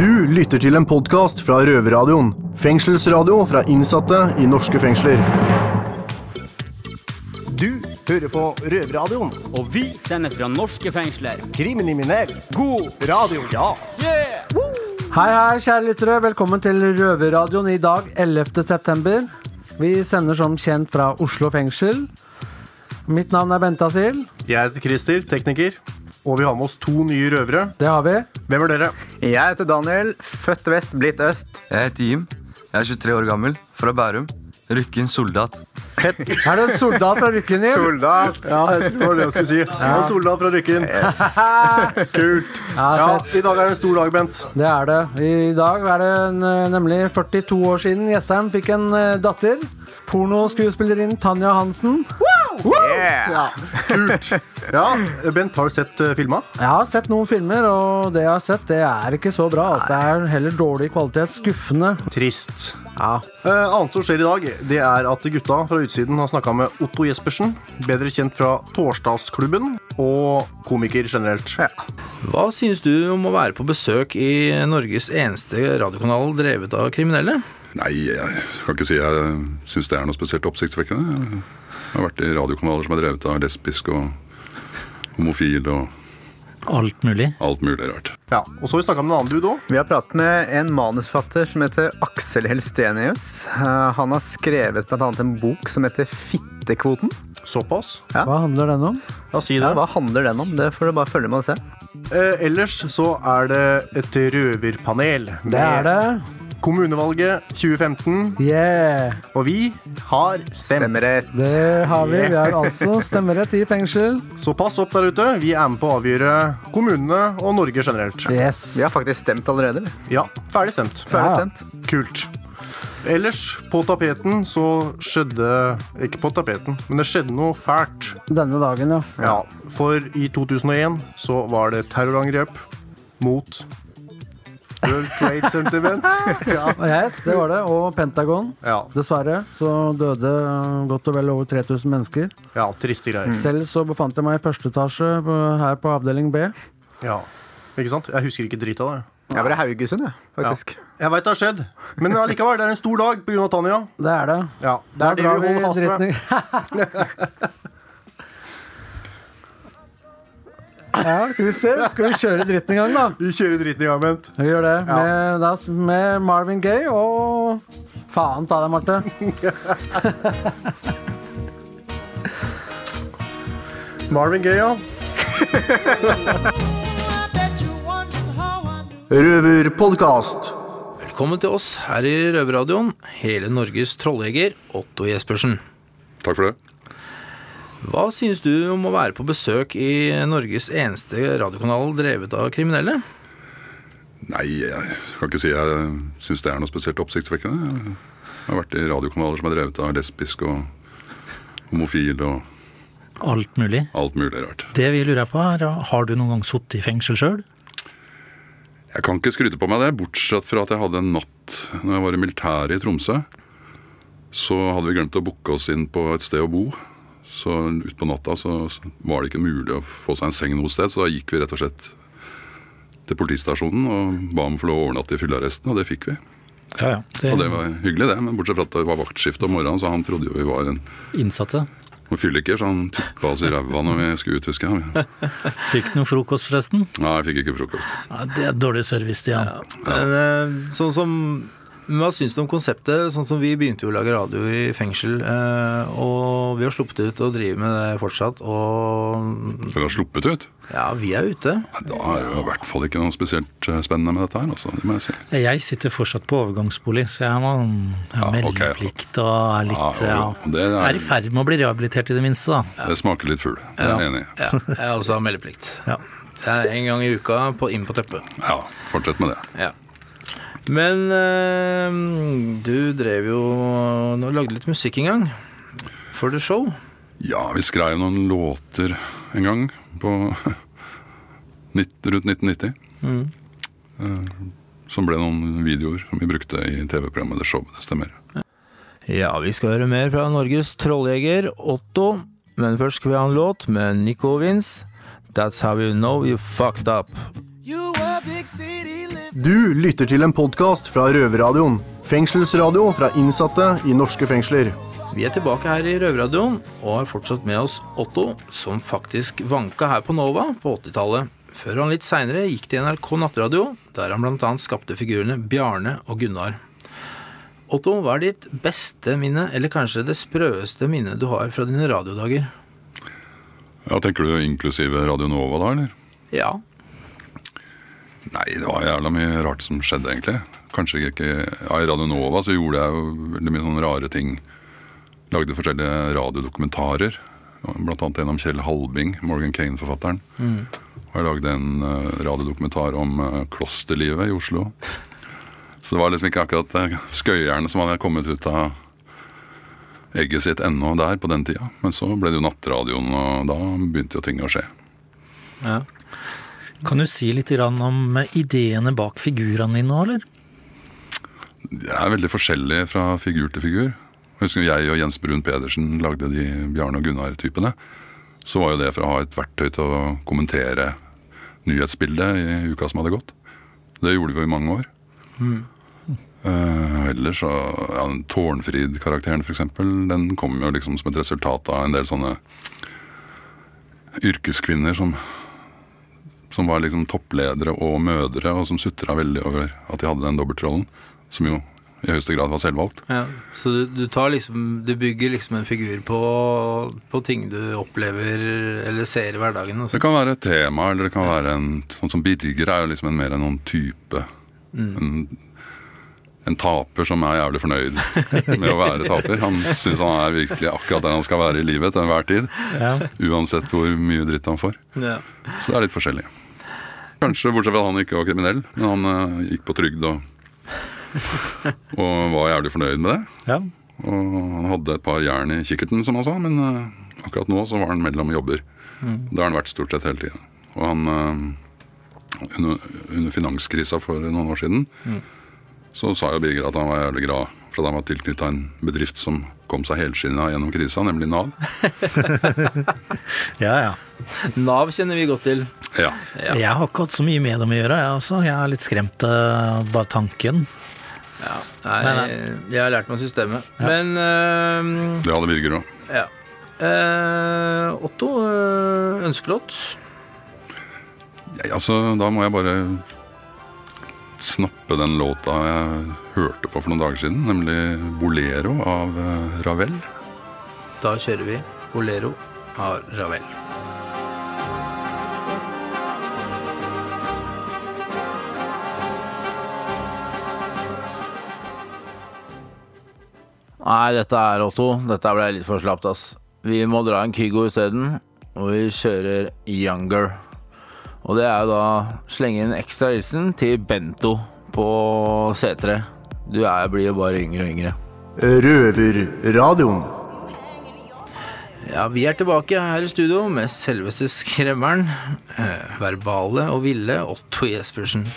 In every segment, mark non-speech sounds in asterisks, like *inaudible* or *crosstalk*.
Du lytter til en podkast fra Røverradioen. Fengselsradio fra innsatte i norske fengsler. Du hører på Røverradioen. Og vi sender fra norske fengsler. Kriminell. God radio. Ja. Hei, hei, kjære lyttere. Velkommen til Røverradioen i dag, 11. september. Vi sender som kjent fra Oslo fengsel. Mitt navn er Bente Asil. Jeg heter Christer, tekniker. Og vi har med oss to nye røvere. Det har vi. Hvem er dere? Jeg heter Daniel, født vest, blitt øst. Jeg heter Jim. Jeg er 23 år gammel, fra Bærum. Rykken soldat. Er du en soldat fra Rykken, Jim? Soldat. Ja, jeg tror det var det jeg skulle si. Ja. Soldat fra Rykken. Yes. *laughs* Kult. Ja, Ja. I dag er det en stor dag, Bent. Det er det. I dag er det eh, nemlig 42 år siden Jessheim fikk en eh, datter. Pornoskuespillerinnen Tanja Hansen. Yeah. Kult. Ja, Bent, har du sett uh, filma? Jeg har sett noen filmer, og det jeg har sett, det er ikke så bra. Altså. Det er heller dårlig kvalitet. Skuffende. Trist. Ja. Eh, annet som skjer i dag, det er at gutta fra utsiden har snakka med Otto Jespersen, bedre kjent fra Torsdagsklubben, og komiker generelt. Hva synes du om å være på besøk i Norges eneste radiokanal drevet av kriminelle? Nei, jeg kan ikke si jeg syns det er noe spesielt oppsiktsvekkende. Jeg har vært i radiokanaler som er drevet av lesbisk og homofil og Alt mulig. alt mulig rart. Ja, Og så har vi snakka med en annen dude òg. Vi har pratet med en manusfatter som heter Aksel Helstenius. Eh, Han har skrevet annet en bok som heter Fittekvoten. Såpass. Hva handler den om? Ja, si Ja, det. hva handler den om? Det får du bare følge med og se. Eh, ellers så er det et røverpanel. Det er det. Kommunevalget 2015, Yeah. og vi har stemt. Stemmerett. Det har vi. Vi har altså stemmerett i fengsel. Så pass opp der ute. Vi er med på å avgjøre kommunene og Norge generelt. Yes. Vi har faktisk stemt allerede. Ja, ferdig stemt. Ferdig Ja. stemt. Kult. Ellers, på tapeten så skjedde Ikke på tapeten, men det skjedde noe fælt. Denne dagen, ja. Ja, For i 2001 så var det terrorangrep mot World Trade Sentiment. *laughs* *laughs* ja. Yes, det var det. Og Pentagon. Ja, Dessverre så døde godt og vel over 3000 mennesker. ja, triste greier. Selv så befant jeg meg i første etasje her på avdeling B. Ja, Ikke sant? Jeg husker ikke drit av det. Jeg var i Haugesund, jeg, faktisk. Jeg veit det har skjedd, men allikevel, det er en stor dag pga. Tanja. Det er det. Ja, det Da er det vi holder fast ved. *laughs* ja, Christer, skal vi kjøre dritten i gang, da? Vi kjører dritten i gang, Bent. Vi gjør det. Ja. Med, da, med Marvin Gaye og Faen ta deg, Marte. *laughs* Marvin Gaye, ja. Røverpodkast. Velkommen til oss her i Røverradioen, hele Norges trolljeger Otto Jespersen. Takk for det. Hva synes du om å være på besøk i Norges eneste radiokanal drevet av kriminelle? Nei, jeg kan ikke si jeg syns det er noe spesielt oppsiktsvekkende. Jeg har vært i radiokanaler som er drevet av lesbisk og homofil og Alt mulig. alt mulig rart. Det vi lurer på er, Har du noen gang sittet i fengsel sjøl? Jeg kan ikke skryte på meg det, bortsett fra at jeg hadde en natt når jeg var i militæret i Tromsø. Så hadde vi glemt å booke oss inn på et sted å bo. Så utpå natta så så var det ikke mulig å få seg en seng noe sted, så da gikk vi rett og slett til politistasjonen og ba om å få lov å overnatte i fyllearresten, og det fikk vi. Ja, ja. Det, Og det var hyggelig, det, men bortsett fra at det var vaktskifte om morgenen, så han trodde jo vi var en innsatte. Og fylliker, så han tuppa oss i ræva når vi skulle ut, husker jeg. *laughs* Fikk noe frokost, forresten? Nei, jeg fikk ikke frokost. Ja, det er dårlig service, Stian. Ja. eh, sånn som men Hva syns du om konseptet? Sånn som Vi begynte jo å lage radio i fengsel, eh, og vi har sluppet ut og driver med det fortsatt. Og Dere har sluppet ut? ja, vi er ute. Nei, Da er det i hvert fall ikke noe spesielt eh, spennende med dette her, altså. Det må jeg si. Jeg sitter fortsatt på overgangsbolig, så jeg har, Ja, meldeplikt okay. og er litt Ja, ja, og det er- Er i ferd med å bli rehabilitert, i det minste. da. Det smaker litt fugl. Det er jeg enig i. Ja, jeg også har meldeplikt. Ja. Det er en gang i uka på, inn på teppet. Ja, fortsett med det. Ja. Men eh, du drev jo Nå lagde litt musikk en gang. For the show. Ja, vi skrev noen låter en gang på *laughs* rundt 1990. Eh, Som ble noen videoer som vi brukte i TV-programmet The Show. Det stemmer. Ja, vi skal høre mer fra Norges trolljeger Otto. Men først skal vi ha en låt med Nico Vince. That's how you know you fucked up. You were big city. Du lytter til en podkast fra Røverradioen. Fengselsradio fra innsatte i norske fengsler. Vi er tilbake her i Røverradioen og har fortsatt med oss Otto, som faktisk vanka her på Nova på 80-tallet. Før han litt seinere gikk til NRK Nattradio, der han bl.a. skapte figurene Bjarne og Gunnar. Otto, hva er ditt beste minne, eller kanskje det sprøeste minnet du har fra dine radiodager? Ja, Tenker du inklusive Radio Nova da, eller? Ja. Nei, det var jævla mye rart som skjedde, egentlig. Kanskje ikke ja, I Radio Nova så gjorde jeg jo veldig mye sånne rare ting. Lagde forskjellige radiodokumentarer. Blant annet en om Kjell Halbing, Morgan Kane-forfatteren. Og jeg lagde en eh, radiodokumentar om eh, klosterlivet i Oslo. Så det var liksom ikke akkurat uh, skøyerne som hadde kommet ut av egget sitt ennå der på den tida. Men så ble det jo nattradioen, og da begynte jo ting å skje. ja. Kan du si litt om ideene bak figurene dine nå, eller? Det er veldig forskjellig fra figur til figur. Jeg husker jeg og Jens Brun Pedersen lagde de Bjarne og Gunnar-typene. Så var jo det for å ha et verktøy til å kommentere nyhetsbildet i uka som hadde gått. Det gjorde vi jo i mange år. Eh, ellers så ja, Tårnfrid-karakteren, eksempel, den kom jo liksom som et resultat av en del sånne yrkeskvinner som som var liksom toppledere og mødre, og som sutra veldig over at de hadde den dobbeltrollen. Som jo i høyeste grad var selvvalgt. ja. Så du, du tar liksom Du bygger liksom en figur på, på ting du opplever eller ser i hverdagen. Også. Det kan være et tema, eller det kan være en Sånn som Birger er jo liksom en mer enn noen type. En, en taper som er jævlig fornøyd med å være taper. Han syns han er virkelig akkurat der han skal være i livet til enhver tid. Ja. Uansett hvor mye dritt han får. Ja. Så det er litt forskjellig. Kanskje bortsett fra at han ikke var kriminell, men han uh, gikk på trygd og, og var jævlig fornøyd med det. Ja. Og han hadde et par jern i kikkerten, som han sa, men uh, akkurat nå så var han mellom jobber. Det har han vært stort sett hele tida. Og han uh, under, under finanskrisa for noen år siden, så sa jo Birger at han var jævlig glad for at han var tilknytta en bedrift som kom seg helskinna gjennom krisa, nemlig Nav. *laughs* ja, ja. Nav kjenner vi godt til. Ja. Ja. Jeg har ikke hatt så mye med dem å gjøre, jeg også. Jeg er litt skremt av bare tanken. Ja. Nei, Men, jeg har lært meg systemet. Men eh, Det hadde Birger òg. ja. Uh, Otto, uh, ønskelåt? Ja, altså, da må jeg bare snappe den låta jeg hørte på for noen dager siden, nemlig 'Bolero' av eh, Ravel. Da kjører vi Bolero av Ravel. Nei, dette er Otto. Dette ble litt for slapt, ass. Vi må dra en Kygo isteden, og vi kjører Younger. Og det er jo da slenge inn ekstra hilsen til Bento på C3. Du er, blir jo bare yngre og yngre. Røverradioen. Ja, vi er tilbake her i studio med selveste skremmeren, eh, verbale og ville Otto Jespersen.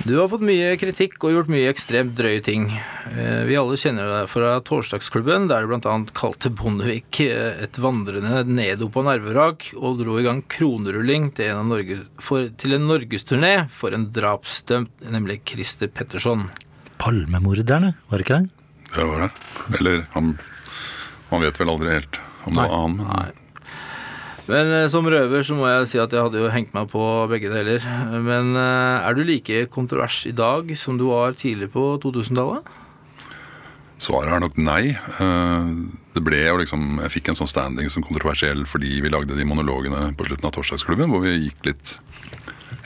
Du har fått mye kritikk og gjort mye ekstremt drøye ting. Eh, vi alle kjenner deg fra Torsdagsklubben, der du bl.a. kalte Bondevik eh, et vandrende nedopa nervevrak, og dro i gang kronerulling til en, av Norge, for, til en norgesturné for en drapsdømt, nemlig Christer Petterson. Palmemorderne, var det ikke det? Det var det. Eller han, Man vet vel aldri helt om det var han, men Nei. Men eh, som røver så må jeg si at jeg hadde jo hengt meg på begge deler. Men eh, er du like kontrovers i dag som du var tidlig på 2000-tallet? svaret er nok nei. Eh, Det ble jo liksom Jeg fikk en sånn standing som kontroversiell fordi vi lagde de monologene på slutten av Torsdagsklubben, hvor vi gikk litt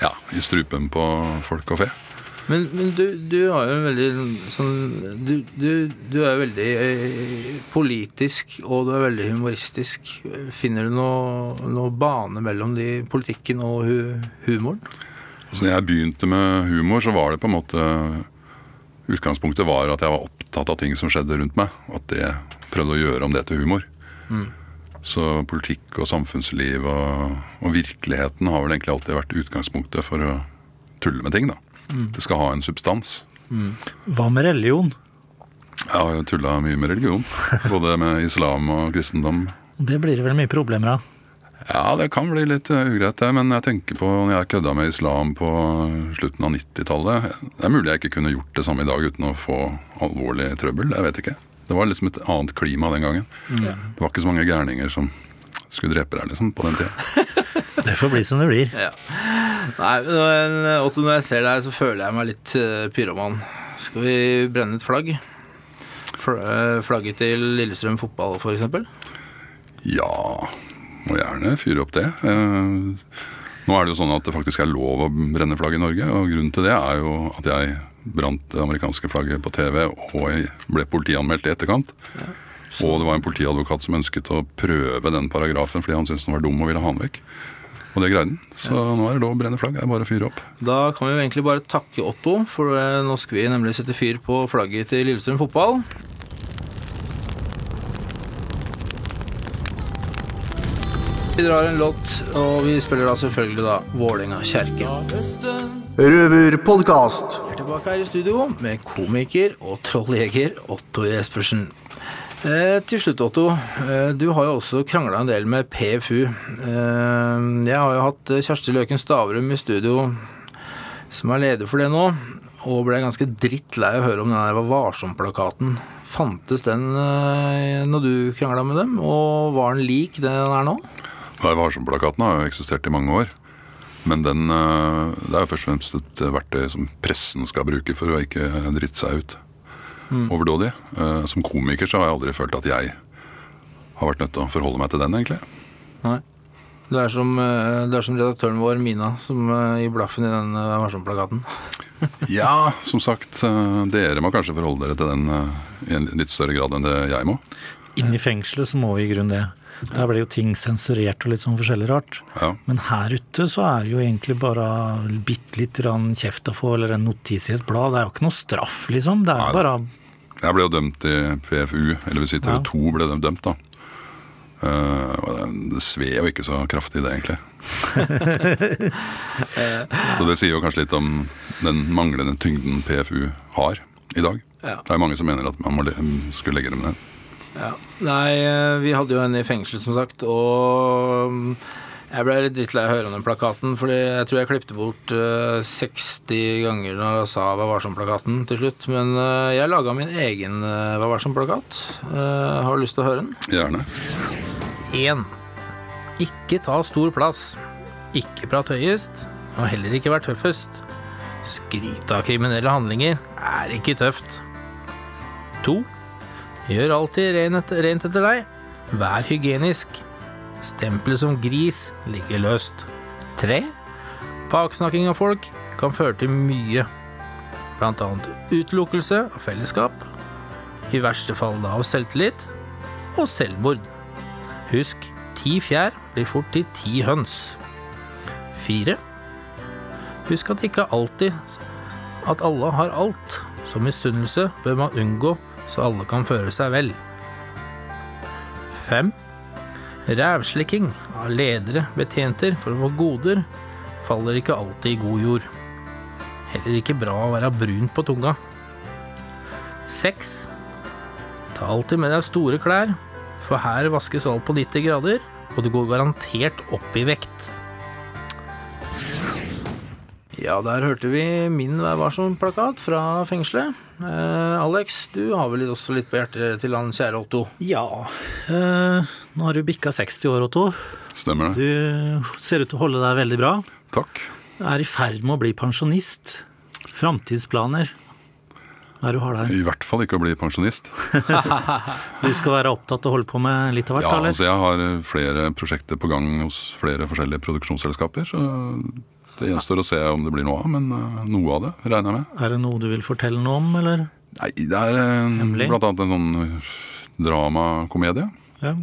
ja, i strupen på folk og fe. Men, men du, du har jo en veldig sånn Du, du, du er veldig eh, politisk, og du er veldig humoristisk. Finner du noe, noe bane mellom de politikken og hu, humoren? Altså, når jeg begynte med humor, så var det på en måte Utgangspunktet var at jeg var opptatt av ting som skjedde rundt meg. At det prøvde å gjøre om det til humor. Så politikk og samfunnsliv og, og virkeligheten har vel egentlig alltid vært utgangspunktet for å tulle med ting. da. Det skal ha en substans. Hva med religion? Jeg har tulla mye med religion. *laughs* Både med islam og kristendom. Det blir det vel mye problemer av. Ja, det kan bli litt eh, ugreit, det. Men jeg tenker på når jeg kødda med islam på slutten av 90-tallet. Det er mulig jeg ikke kunne gjort det samme i dag uten å få alvorlig trøbbel. Jeg vet ikke. Det var liksom et annet klima den gangen. Det var ikke så mange gærninger som skulle drepe deg liksom, på den tida. *laughs* Det får bli som det blir. Ja. Nei, men Otto, når jeg ser deg, så føler jeg meg litt eh, pyroman. Skal vi brenne et flagg? Eh, Flagget til Lillestrøm fotball, for eksempel? Ja, må gjerne fyre opp det. Eh, Nå er det jo sånn at det faktisk er lov å brenne flagg i Norge, og grunnen til det er jo at jeg brant det amerikanske flagget på TV og jeg ble politianmeldt i etterkant. Og det var en politiadvokat som ønsket å prøve den paragrafen fordi han syntes den var dum og ville ha den vekk. Og det greide den. Så nå er det lov å brenne flagg. Det er bare å fyre opp. Da kan vi jo egentlig bare takke Otto, for eh, nå skal vi nemlig sette fyr på flagget til Lillestrøm fotball. Vi drar en låt, og vi spiller da selvfølgelig da Vålinga kjerke. Røverpodkast. Vi er tilbake her i studio med komiker og trolljeger Otto Jespersen. Eh, til slutt, Otto. Eh, du har jo også krangla en del med PFU. Eh, jeg har jo hatt Kjersti Løken Stavrum i studio, som er leder for det nå, og ble ganske drittlei å høre om den der varsom-plakaten. Fantes den når du krangla med dem, og var den lik det den er nå? Vær varsom-plakaten har jo eksistert i mange år. Men den, det er jo først og fremst et verktøy som pressen skal bruke for å ikke drite seg ut overdådig. Uh, Som komiker så har jeg aldri følt at jeg har vært nødt til å forholde meg til den, egentlig. Nei. Du er som, eh, du er som redaktøren vår, Mina, som eh, gir blaffen i den Vær varsom-plakaten. *laughs* Ja, som sagt, dere må kanskje forholde dere til den i en litt større grad enn det jeg må. Inne i fengselet så må vi i grunnen det. Der ble jo ting sensurert og litt sånn forskjellig rart. Ja. Men her ute så er det jo egentlig bare bitte litt kjeft å få, eller en notis i et blad. Det er jo ikke noe straff, liksom. Det er Nei. bare Jeg ble jo dømt i PFU, eller vil si TV 2 ble de dømt, da. Uh, det, det sved jo ikke så kraftig, det, egentlig. *laughs* så det sier jo kanskje litt om den manglende tyngden PFU har i dag. Ja. Det er mange som mener at man må le skulle legge dem ned. Ja. Nei, eh, vi hadde jo henne i fengsel, som sagt, og mm, jeg ble litt drittlei av å høre om den plakaten, fordi jeg tror jeg klippte bort eh, 60 ganger når jeg sa Vær varsom-plakaten til slutt. Men eh, jeg laga min egen Vær varsom-plakat. Eh, har du lyst til å høre den? Gjerne. 1. Ikke ta stor plass. Ikke prat høyest, og heller ikke vær tøffest. Skryt av kriminelle handlinger er ikke tøft. 2. Gjør alltid rent etter, deg. Vær hygienisk. Stempelet som gris ligger løst. 3. Baksnakking av folk kan føre til mye. Blant annet utelukkelse av fellesskap, i verste fall da av selvtillit, og selvmord. Husk, ti fjær blir fort til ti høns. Fire. Husk at ikke alltid at alle har alt, Som misunnelse bør man unngå så alle kan føre seg vel. Fem. Rævslikking av ledere, betjenter for å få goder faller ikke alltid i god jord. Heller ikke bra å være brun på tunga. Seks. Ta alltid med deg store klær, for her vaskes alt på 90 grader, og du går garantert opp i vekt. Ja, der hørte vi min Vær varsom-plakat fra fengselet. Eh, Alex, du har vel også litt på hjertet til han kjære Otto? Ja. eh, nå har du bikka 60 år, Otto. Stemmer det? Du ser ut til å holde deg veldig bra. Takk. Du er i ferd med å bli pensjonist. Framtidsplaner. Hva er det du har der? I hvert fall ikke å bli pensjonist. *laughs* Du skal være opptatt av å holde på med litt av hvert, Ja, eller? altså Jeg har flere prosjekter på gang hos flere forskjellige produksjonsselskaper. Så det gjenstår å se om det blir noe av, men eh, noe av det regner jeg med. Er det noe du vil fortelle noe om, eller? Nei, Det er Hemmelig? blant annet en sånn eh, dramakomedie Ja.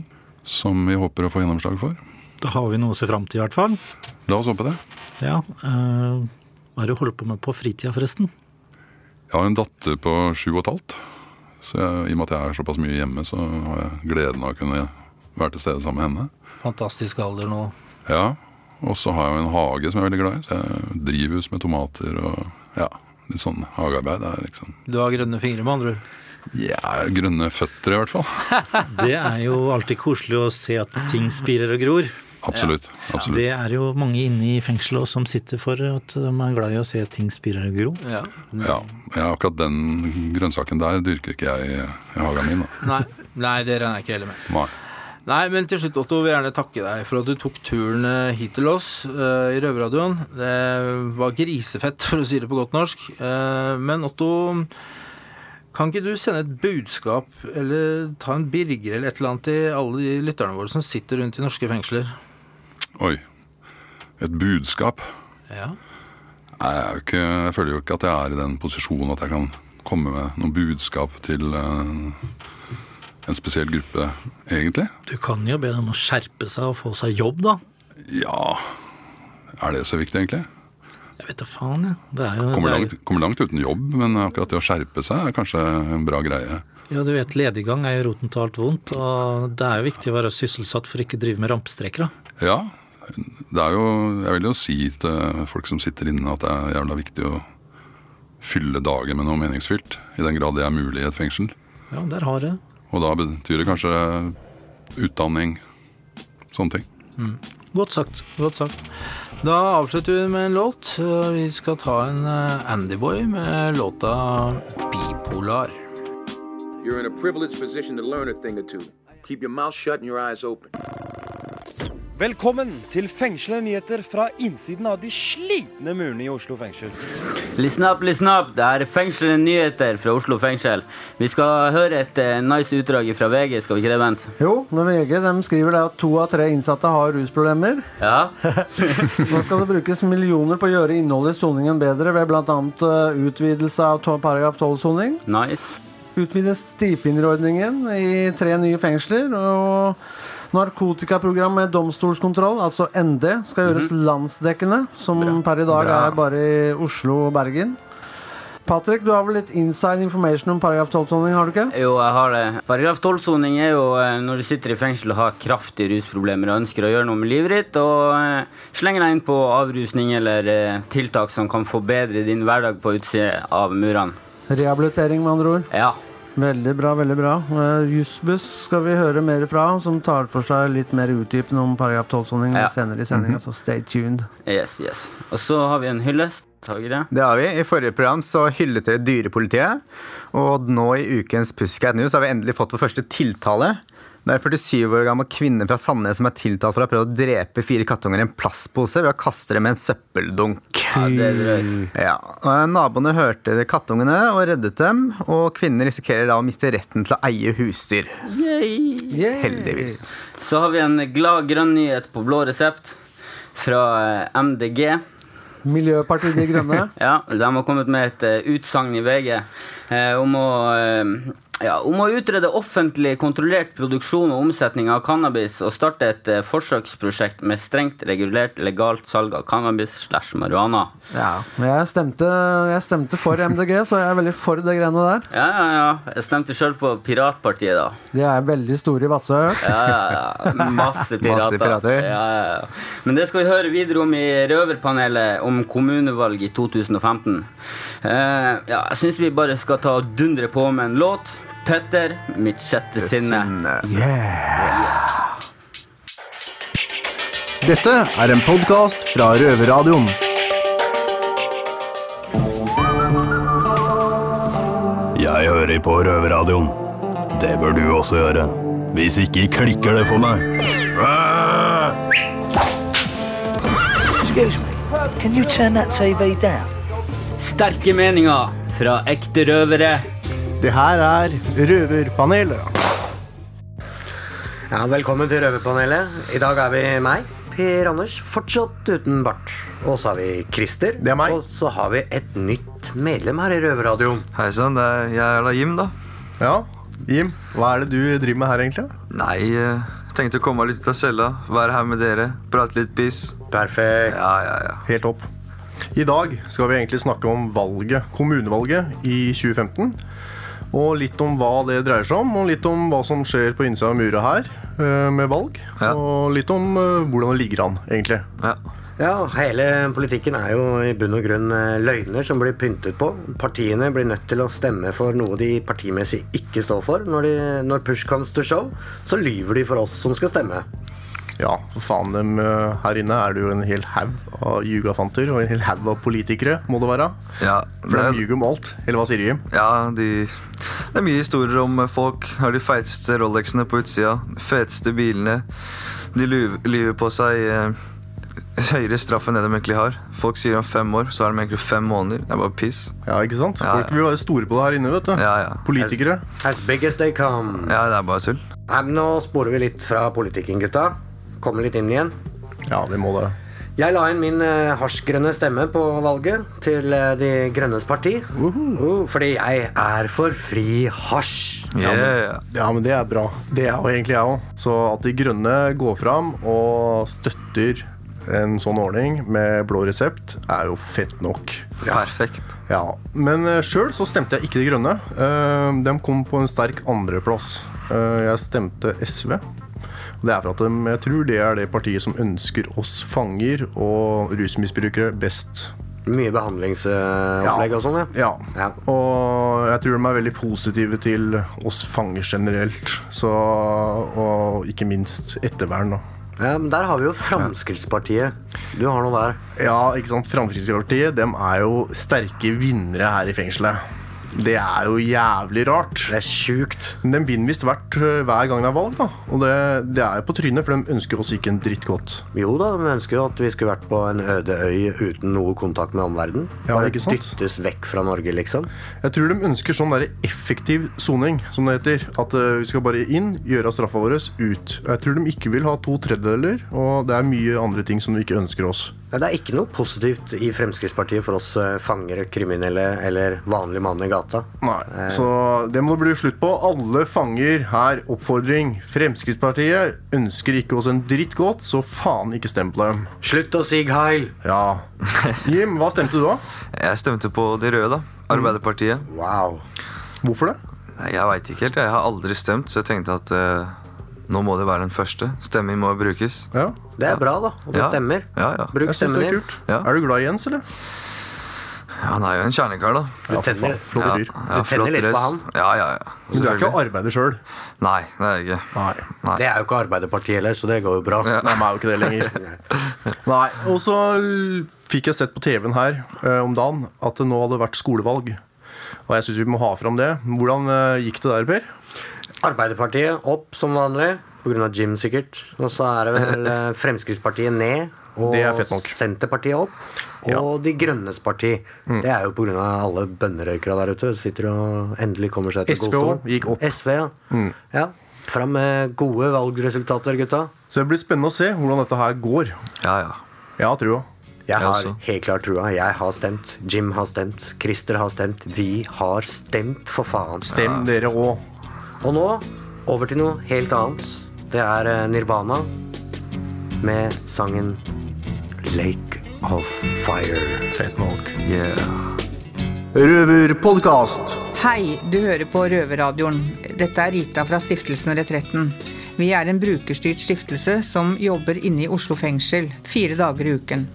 som vi håper å få gjennomslag for. Da har vi noe å se fram til, i hvert fall. La oss håpe det. Ja. øh, hva er det du holder på med på fritida, forresten? Jeg har en datter på sju og et halvt. Så jeg, i og med at jeg er såpass mye hjemme, så har jeg gleden av å kunne være til stede sammen med henne. Fantastisk alder nå. Ja, Og så har jeg jo en hage som jeg er veldig glad i. Så jeg Drivhus med tomater og ja, litt sånn hagearbeid. er liksom Du har grønne fingre, med andre ord. Ja, grønne føtter i hvert fall. *laughs* Det er jo alltid koselig å se at ting spirer og gror. Absolutt. absolutt. Det er jo mange inne i fengselet som sitter for at de er glad i å se at ting spirer og gror. Ja. Ja, ja, akkurat den grønnsaken der dyrker ikke jeg i, i hagen min. Da. Nei, nei, det regner jeg ikke heller med. Nei. Nei, men til slutt, Otto, vil jeg gjerne takke deg for at du tok turen eh, hit til oss uh, i Røverradioen. Det var grisefett, *laughs* for å si det på godt norsk. Uh, men Otto, kan ikke du sende et budskap, eller ta en Birger eller et eller annet til alle de lytterne våre som sitter rundt i norske fengsler? Oi. Et budskap. Ja. Nei, jeg, ikke, jeg føler jo ikke at jeg er i den posisjonen at jeg kan komme med noe budskap til eh, en spesiell gruppe, egentlig. Du kan jo be dem å skjerpe seg og få seg jobb, da. Ja Er det så viktig, egentlig? Jeg vet da faen, jeg. Det er jo, Kommer det er, langt, kommer langt uten jobb, men akkurat det å skjerpe seg er kanskje en bra greie. ja, du vet, lediggang er jo roten til alt vondt, og det er jo viktig å være sysselsatt for ikke å drive med rampestreker, da. Ja, det er jo Jeg vil jo si til folk som sitter inne, at det er jævla viktig å fylle dagen med noe meningsfylt. I den grad det er mulig i et fengsel. Ja, der har du. Og da betyr det kanskje utdanning, sånne ting. Godt sagt. Godt sagt. Da avslutter vi med en låt. Vi skal ta en eh, Andyboy med låta 'Bipolar'. You're in a privileged position to learn a thing or two. Keep your mouth shut and your eyes open. Velkommen til fengslende nyheter fra innsiden av de slitne murene i Oslo fengsel. Listen up, listen up. Det er fengslende nyheter fra Oslo fengsel. Vi skal høre et eh, nice utdrag fra VG, skal vi ikke det, Bent? Jo, men VG de skriver det at to av tre innsatte har rusproblemer. Ja. *laughs* Nå skal det brukes millioner på å gjøre innholdet i soningen bedre ved bl.a. utvidelse av to- paragraf 12-soning. Nice. Utvides stifinnerordningen i tre nye fengsler. Og narkotikaprogram med domstolskontroll, altså ND, skal gjøres landsdekkende. Som per i dag Bra. er bare i Oslo og Bergen. Patrick, du har vel litt inside information om paragraf 12-soning, har du ikke? Jo, jeg har det. Paragraf 12-soning er jo eh, når du sitter i fengsel og har kraftige rusproblemer og ønsker å gjøre noe med livet ditt, og eh, slenger deg inn på avrusning eller eh, tiltak som kan forbedre din hverdag på utsida av murene. Rehabilitering, med andre ord. Ja. Veldig bra, veldig bra. Uh, Jussbuss skal vi høre mer fra, som tar for seg litt mer utdypende om paragraf 12-soning Ja. senere i sendinga, så stay tuned. Yes, yes. Og så har vi en hyllest. Har det? Det har vi. I forrige program så hyllet dere dyrepolitiet. Og nå i ukens Pussycat News har vi endelig fått vår første tiltale. Det er en 47 år gammel kvinne fra Sandnes som er tiltalt for å ha prøvd å drepe fire kattunger i en plastpose ved å kaste dem med en søppeldunk. Ja, det er. Ja, Naboene hørte kattungene og reddet dem, og kvinnen risikerer da å miste retten til å eie husdyr. Yay. Heldigvis. Så har vi en glad grønn nyhet på blå resept fra eh, MDG. Miljøpartiet De Grønne. *laughs* Ja, De har kommet med et eh, utsagn i VG eh, om å ja, om å utrede offentlig kontrollert produksjon og omsetning av cannabis og starte et eh, forsøksprosjekt med strengt regulert legalt salg av cannabis slash marihuana. Ja. Jeg, stemte, jeg stemte for *laughs* MDG, så jeg er veldig for det greiene der. Ja, ja, ja. Jeg stemte sjøl på Piratpartiet, da. De er veldig store i Vadsø. Ja, ja, ja. Masse pirater. Masse pirater. Ja, ja, ja. Men det skal vi høre videre om i Røverpanelet om kommunevalg i 2015. Eh, ja, jeg syns vi bare skal ta og dundre på med en låt. Petter, mitt sjette sinne. Dette er en podkast fra Røverradioen. Jeg hører på Røverradioen. Det bør du også gjøre. Hvis ikke klikker det for meg. Excuse me, can you turn that TV down? Sterke meninger fra ekte røvere. Det her er Røverpanelet. Ja, velkommen til Røverpanelet. I dag er vi meg, Per Anders, fortsatt uten bart. Og så har vi Christer. Det er meg. Og så har vi et nytt medlem her i Røverradioen. Hei sann, det er- jeg er da Jim, da. Ja, Jim, hva er det du driver med her, egentlig? Nei, eh, jeg tenkte å komme meg litt ut av cella, være her med dere, prate litt piss. Perfekt. Ja, ja, ja. Helt opp. I dag skal vi egentlig snakke om valget, kommunevalget i 2015. Og litt om hva det dreier seg om, og litt om hva som skjer på innsida av mura her eh, med valg. Ja. Og litt om eh, hvordan det ligger an, egentlig. ja. Ja, hele politikken er jo i bunn og grunn eh, løgner som blir pyntet på. Partiene blir nødt til å stemme for noe de partimessig ikke står for. Når, de, når push comes to show, så lyver de for oss som skal stemme. Ja, for faen dem her inne er det jo en hel haug av jugafanter og en hel haug av politikere, må det være. Ja, For det de ljuger om alt. Eller hva sier Jim? Ja, de, det er mye historier om folk. Har de feiteste Rolexene på utsida, feteste bilene. De lyver, på seg eh, høyere straff enn det de egentlig har. Folk sier om fem år, så har de egentlig fem måneder. Det er bare piss. Ja, ikke sant? Ja, Folk vil være store på det her inne, vet du. Ja, ja. Politikere. As big as they come. Ja, det er bare tull. Nei, men Nå sporer vi litt fra politikken, gutta. Kommer litt inn igjen. Ja, vi må det. Jeg la inn min uh, hasjgrønne stemme på valget til eh, De grønnes parti. Uh, fordi jeg er for fri hasj. Ja, men, ja, men det er bra. Det er jo egentlig jeg òg. Så at De grønne går fram og støtter en sånn ordning med blå resept, er jo fett nok. Perfekt. Ja, Men uh, sjøl så stemte jeg ikke De grønne. Eh, de kom på en sterk andreplass. Uh, jeg stemte SV. Det er for at de, jeg tror det er det partiet som ønsker oss fanger og rusmisbrukere best. Mye behandlingsopplegg og sånn, ja. Ja, Og jeg tror de er veldig positive til oss fanger generelt. Så, og ikke minst ettervern, da. Ja, men Der har vi jo Fremskrittspartiet. Du har noe der. Ja, ikke sant. Fremskrittspartiet de er jo sterke vinnere her i fengselet. Det er jo jævlig rart. Det er sjukt. Men de vinner visst hvert øh, hver gang det er valg, da. Og det, det er jo på trynet, for de ønsker oss ikke en dritt godt. Jo da, de ønsker jo at vi skulle vært på en øde øy uten noe kontakt med omverdenen. Ja, Bare dyttes vekk fra Norge, liksom. Jeg tror de ønsker sånn der effektiv soning, som det heter. At øh, vi skal bare inn, gjøre straffa vår, ut. Jeg tror de ikke vil ha to tredjedeler, og det er mye andre ting som vi ikke ønsker oss. Det er ikke noe positivt i Fremskrittspartiet for oss fanger, fangere, kriminelle eller vanlige mann i gata. Nei, Så det må det bli slutt på. Alle fanger her. Oppfordring. Fremskrittspartiet ønsker ikke oss en dritt godt, så faen ikke stem på dem. Slutt å si heil! Ja. Jim, hva stemte du da? *laughs* Jeg stemte på de røde, da. Arbeiderpartiet. Wow. Hvorfor det? Jeg veit ikke helt. Jeg har aldri stemt, så jeg tenkte at eh, nå må det være den første. Stemming må brukes. Ja. Det er bra, da. Og det Ja. stemmer. Ja, ja. Bruk stemmen din. er Ja. Er du glad i Jens, eller? Ja, Han er jo en kjernekar, da. Du tenner, ja, ja, Du tenner litt på han. Ja, ja, ja. Men du er ikke arbeider sjøl? Nei, det er jeg ikke. Nei. Det er jo ikke Arbeiderpartiet heller, så det går jo bra. Nei, men er jo ikke det lenger. *laughs* Nei, Og så fikk jeg sett på TV-en her eh, om dagen at det nå hadde vært skolevalg. Og jeg syns vi må ha fram det. Hvordan eh, gikk det der, Per? Arbeiderpartiet opp som vanlig, pga. Jim sikkert. Og så er det vel *laughs* eh, Fremskrittspartiet ned. Og er. Senterpartiet opp. Og De grønnes parti. Mm. Det er jo pga. alle bønnerøykere der ute. Sitter og endelig kommer seg til SV godstolen. også gikk opp. SV, ja. Mm. ja. Fram med gode valgresultater, gutta. Så det blir spennende å se hvordan dette her går. Ja, ja. Jeg har trua. Jeg har helt klart trua. Jeg har stemt. Jim har stemt. Christer har stemt. Vi har stemt, for faen. Stem dere òg. Og nå over til noe helt annet. Det er eh, Nirvana med sangen Lake of Fire. Fett nok. Yeah. Røverpodkast. Hei, du hører på Røverradioen. Dette er Rita fra Stiftelsen Retretten. Vi er en brukerstyrt stiftelse som jobber inne i Oslo fengsel fire dager i uken.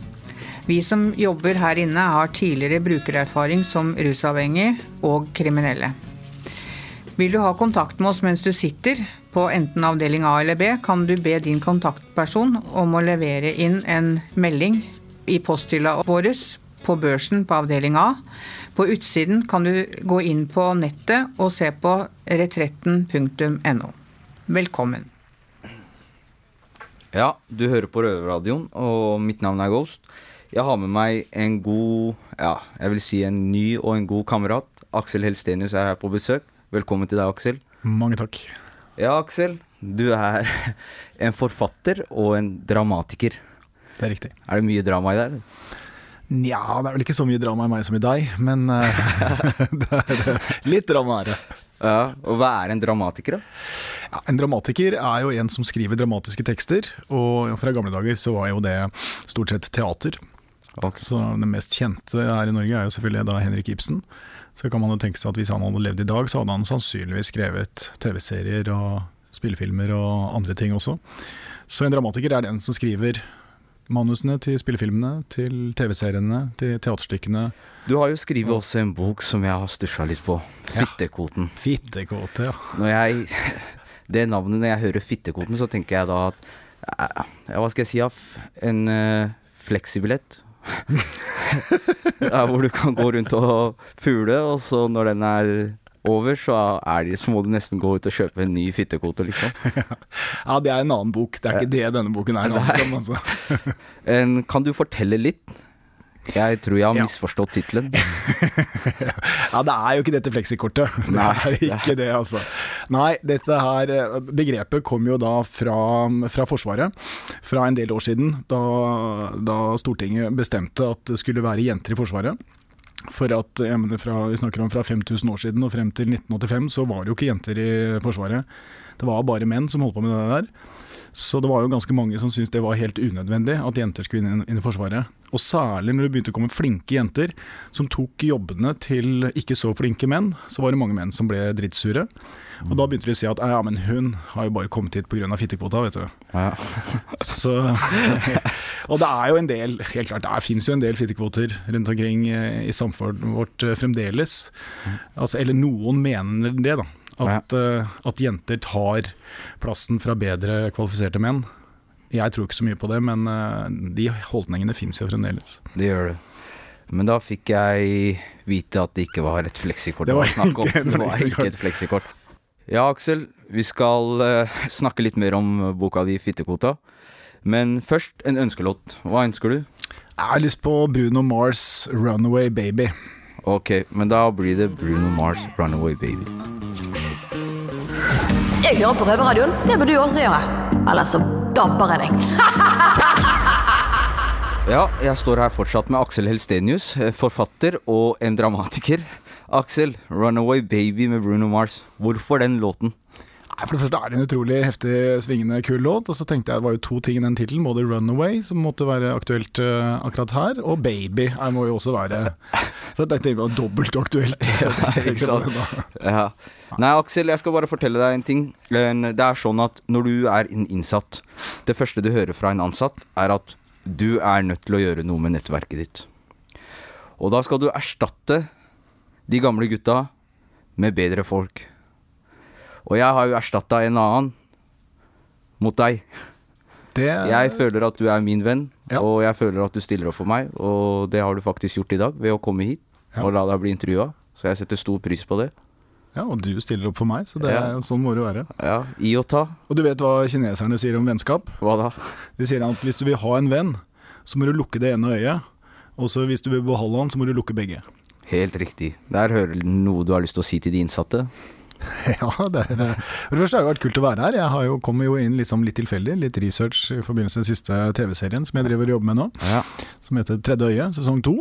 Vi som jobber her inne har tidligere brukererfaring som rusavhengig og kriminelle. Vil du ha kontakt med oss mens du sitter på enten avdeling A eller B, kan du be din kontaktperson om å levere inn en melding i posthylla vår på børsen på avdeling A. På utsiden kan du gå inn på nettet og se på retretten.no. Velkommen. Ja, du hører på Røverradioen, og mitt navn er Ghost. Jeg har med meg en god, ja, jeg vil si en ny og en god kamerat. Aksel Helstenius er her på besøk. Velkommen til deg, Aksel. Mange takk. Ja, Aksel. Du er *laughs* en forfatter og en dramatiker. Det er riktig. Er det mye drama i deg? Nja, det er vel ikke så mye drama i meg som i deg, men eh, *laughs* *laughs* det er eh, litt drama er det. Ja, og hva er en dramatiker, da? Ja, en dramatiker er jo en som skriver dramatiske tekster, og fra gamle dager så var jo det stort sett teater. Så den mest kjente her i Norge er jo selvfølgelig da Henrik Ibsen. Så kan man jo tenke seg at hvis han hadde levd i dag, så hadde han sannsynligvis skrevet TV-serier og spillefilmer og andre ting også. Så en dramatiker er den som skriver manusene til spillefilmene, til TV-seriene, til teaterstykkene. Du har jo skrevet også en bok som jeg har stusja litt på. Fittekoten. Fittekvote, ja. Når jeg, det navnet, når jeg hører Fittekoten, så tenker jeg da at Ja, hva skal jeg si? En uh, fleksibillett. *laughs* ja, hvor du kan gå rundt og fugle, og så når den er over, så, de, så må du nesten gå ut og kjøpe en ny fittekvote, liksom. *laughs* Ja, det er en annen bok. Det er ikke det denne boken er. Om, altså. *laughs* En, kan du fortelle litt? Jeg tror jeg har misforstått tittelen. *laughs* Ja, det er jo ikke dette fleksikortet. Det er ikke det, altså. Nei, dette her eh, Begrepet kom jo da fra, fra Forsvaret. Fra en del år siden, da, da Stortinget bestemte at det skulle være jenter i Forsvaret. For at, jeg mener fra, Vi snakker om fra 5000 år siden og frem til 1985, så var det jo ikke jenter i Forsvaret. Det var bare menn som holdt på med det der. Så det var jo ganske mange som syntes det var helt unødvendig at jenter skulle inn, inn i Forsvaret. Og særlig når det begynte å komme flinke jenter som tok jobbene til ikke så flinke menn, så var det mange menn som ble drittsure. Og da begynte de å si at ja, men hun har jo bare kommet hit pga. fittekvota, vet du. *laughs* Så, *laughs* og det er jo en del, helt klart, det fins jo en del fittekvoter rundt omkring eh, i samfunnet vårt eh, fremdeles. Altså, eller noen mener det, da. At, uh, at jenter tar plassen fra bedre kvalifiserte menn. Jeg tror ikke så mye på det, men uh, de holdningene fins jo fremdeles. Det gjør det. Men da fikk jeg vite at det ikke var et fleksikort Det var ikke et Det var ikke et fleksikort. Ja, Aksel, vi skal uh, snakke litt mer om boka di 'Fittekvota'. Men først en ønskelåt. Hva ønsker du? Jeg har lyst på Bruno Mars' 'Runaway Baby'. Ok, men da blir det Bruno Mars' 'Runaway Baby'. Jeg hører på Røverradioen. Det bør du også gjøre. Eller så dabber jeg deg. *laughs* Ja, jeg står her fortsatt med Aksel Helstenius, eh, forfatter og en dramatiker. Aksel, 'Runaway Baby' med Bruno Mars. Hvorfor den låten? Nei, For det første er det en utrolig heftig, svingende, kul låt. Og så tenkte jeg det var jo to ting i den tittelen. Både 'Runaway', som måtte være aktuelt eh, akkurat her, og 'Baby' her må jo også være *laughs* Så jeg tenkte det var dobbelt aktuelt. *laughs* Ja. Nei, Aksel, jeg skal bare fortelle deg en ting. Det er sånn at når du er en innsatt, det første du hører fra en ansatt, er at du er nødt til å gjøre noe med nettverket ditt. Og da skal du erstatte de gamle gutta med bedre folk. Og jeg har jo erstatta en annen mot deg. Jeg føler at du er min venn, og jeg føler at du stiller opp for meg. Og det har du faktisk gjort i dag ved å komme hit og la deg bli intervjua. Så jeg setter stor pris på det. Ja, og du stiller opp for meg, så det er, Ja. sånn må det være. Ja, i og ta. Og du vet hva kineserne sier om vennskap? Hva da? De sier at hvis du vil ha en venn, så må du lukke det ene øyet. Og så hvis du vil beholde han, så må du lukke begge. Helt riktig. Der hører du noe du har lyst til å si til de innsatte. *laughs* Ja, det er, eh, for det første har det vært kult å være her. Jeg har jo, kom jo inn liksom litt tilfeldig, litt research i forbindelse med den siste TV-serien som jeg driver og jobber med nå. Som heter Tredje øye, sesong to.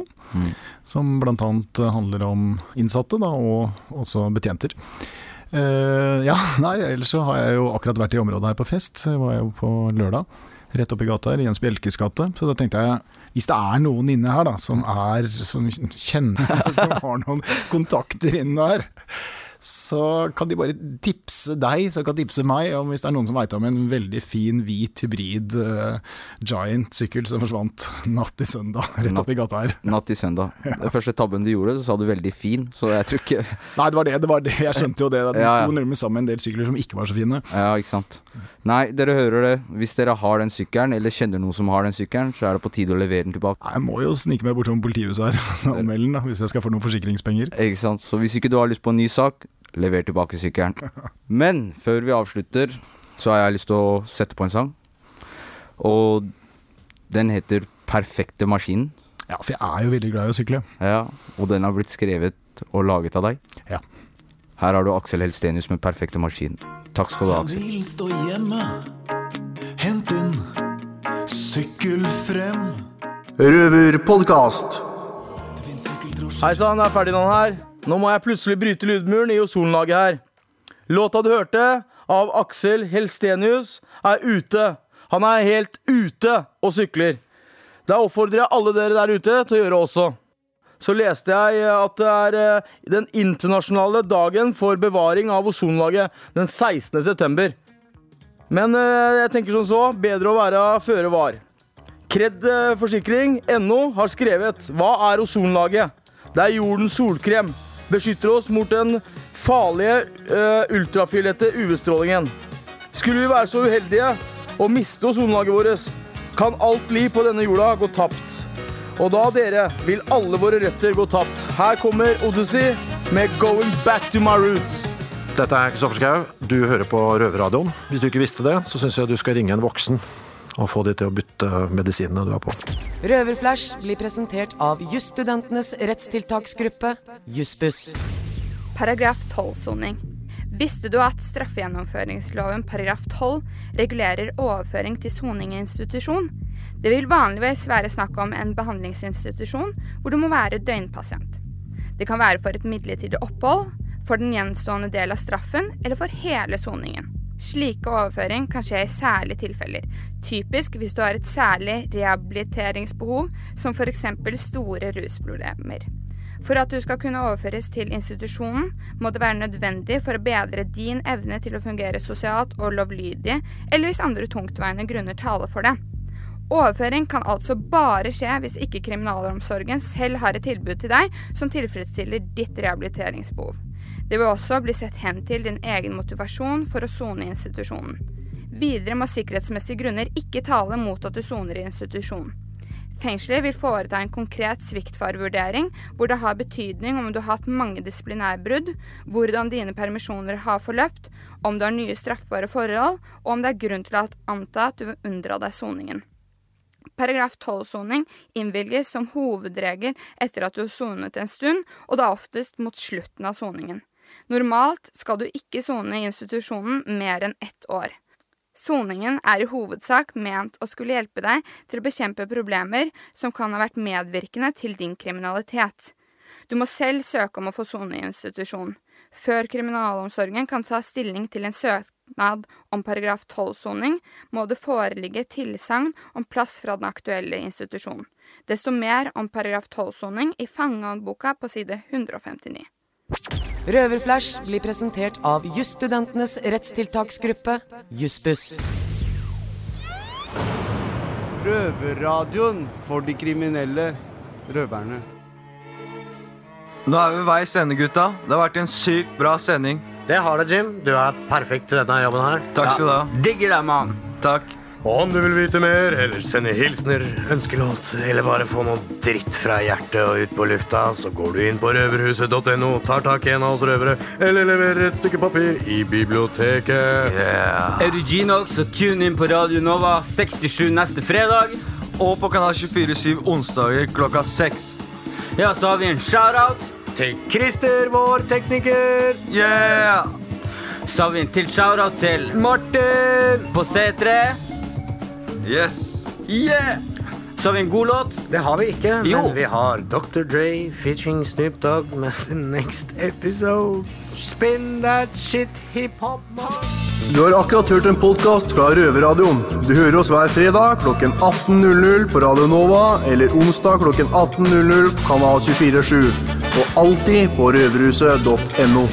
Som blant annet handler om innsatte, da, og også betjenter. Uh, ja, *laughs* nei, ellers så har jeg jo akkurat vært i området her på fest. Jeg var jo på lørdag. Rett oppi gata her, Jens Bjelkes gate. Så da tenkte jeg, hvis det er noen inne her da, som er, som kjenner, *laughs* som har noen kontakter inne her, så kan de bare tipse deg, så kan de tipse meg, om hvis det er noen som veit om en veldig fin, hvit hybrid uh, Giant-sykkel som forsvant natt til søndag, rett oppi gata her. Natt til søndag. *laughs* Den første tabben du gjorde, så sa du 'veldig fin', så jeg tror ikke Nei, det var det, det var det. Jeg skjønte jo det. Den *laughs* Ja, ja. sto nærmest sammen med en del sykler som ikke var så fine. Ja, ikke sant. Nei, dere hører det. Hvis dere har den sykkelen, eller kjenner noen som har den sykkelen, så er det på tide å levere den tilbake. Jeg må jo snike meg bortom politihuset her *laughs* og anmelde den, da, hvis jeg skal få noen forsikringspenger. Ikke sant. Så hvis ikke du har lyst på en ny sak, lever tilbake sykkelen. *laughs* Men før vi avslutter, så har jeg lyst til å sette på en sang. Og den heter 'Perfekte maskinen'. Ja, for jeg er jo veldig glad i å sykle. Ja, Og den har blitt skrevet og laget av deg. Ja. Her har du Aksel Helstenius med 'Perfekte maskin'. Takk skal du ha, Aksel. vil stå hjemme. Hent inn, sykkel frem. Røverpodkast. Hei sann, det er Ferdinand her. Nå må jeg plutselig bryte lydmuren i ozonlaget her. Låta du hørte, av Aksel Helstenius, er ute. Han er helt ute og sykler. Det oppfordrer jeg alle dere der ute til å gjøre også. Så leste jeg at det er eh, den internasjonale dagen for bevaring av ozonlaget den 16. september. Men eh, jeg tenker sånn så, bedre å være føre var. Kred eh, Forsikring, NO, har skrevet Hva er ozonlaget? Det er jordens solkrem. Beskytter oss mot den farlige uh, ultrafiolette UV-strålingen. Skulle vi være så uheldige og miste ozonlaget vårt, kan alt liv på denne jorda gå tapt. Og da, dere, vil alle våre røtter gå tapt. Her kommer Odyssey med 'Going Back to My Roots'. Dette er Kristoffer Schau. Du hører på Røverradioen. Hvis du ikke visste det, så syns jeg du skal ringe en voksen og få de til å bytte medisinene du har på. Røverflash blir presentert av jusstudentenes rettstiltaksgruppe, Jussbuss. Paragraf 12-soning. Visste du at straffegjennomføringsloven paragraf 12 regulerer overføring til soning i institusjon? Det vil vanligvis være snakk om en behandlingsinstitusjon hvor du må være døgnpasient. Det kan være for et midlertidig opphold, for den gjenstående del av straffen eller for hele soningen. Slike overføring kan skje i særlige tilfeller, typisk hvis du har et særlig rehabiliteringsbehov, som f.eks. store rusproblemer. For at du skal kunne overføres til institusjonen, må det være nødvendig for å bedre din evne til å fungere sosialt og lovlydig, eller hvis andre tungtveiende grunner taler for det. Overføring kan altså bare skje hvis ikke kriminalomsorgen selv har et tilbud til deg som tilfredsstiller ditt rehabiliteringsbehov. Det vil også bli sett hen til din egen motivasjon for å sone i institusjonen. Videre må sikkerhetsmessige grunner ikke tale mot at du soner i institusjonen. Fengselet vil foreta en konkret sviktfarevurdering, hvor det har betydning om du har hatt mange disiplinærbrudd, hvordan dine permisjoner har forløpt, om du har nye straffbare forhold, og om det er grunn til å anta at du vil unndra deg soningen. Paragraf 12-soning innvilges som hovedregel etter at du har sonet en stund, og da oftest mot slutten av soningen. Normalt skal du ikke sone i institusjonen mer enn ett år. Soningen er i hovedsak ment å skulle hjelpe deg til å bekjempe problemer som kan ha vært medvirkende til din kriminalitet. Du må selv søke om å få sone i institusjon. Før kriminalomsorgen kan ta stilling til en søknad om paragraf 12-soning, må det foreligge tilsagn om plass fra den aktuelle institusjonen. Desto mer om paragraf 12-soning i fangehåndboka på side 159. Røverflash blir presentert av jusstudentenes rettstiltaksgruppe, Jussbuss. Røverradioen for de kriminelle røverne. Nå er vi ved veis ende, gutta. Det har vært en sykt bra sending. Det har det, Jim. Du er perfekt til denne jobben her. Takk skal du ha. Digger deg, mann. Takk. Og om du vil vite mer, eller sende hilsener, ønskelåt, eller bare få noe dritt fra hjertet og ut på lufta, så går du inn på røverhuset.no, tar tak i en av oss røvere, eller leverer et stykke papir i biblioteket. Er du G-Nox, så tune inn på Radio Nova 67 neste fredag. Og på kanal 24-7 onsdager klokka 6. Ja, så har vi en shout-out. Til Christer, vår tekniker. Yeah! Så har vi en til shout-out til Martin på C3. Yes. Yeah! Så har vi en god låt. Det har vi ikke, Jo. men vi har Dr. Dre featuring Snoop Dogg med The *laughs* Next Episode. Spin that shit hiphop. Du har akkurat hørt en podkast fra Røverradioen. Du hører oss hver fredag klokken 18.00 på Radio Nova eller onsdag klokken 18.00 på Kanal 247. Og alltid på røverhuset.no.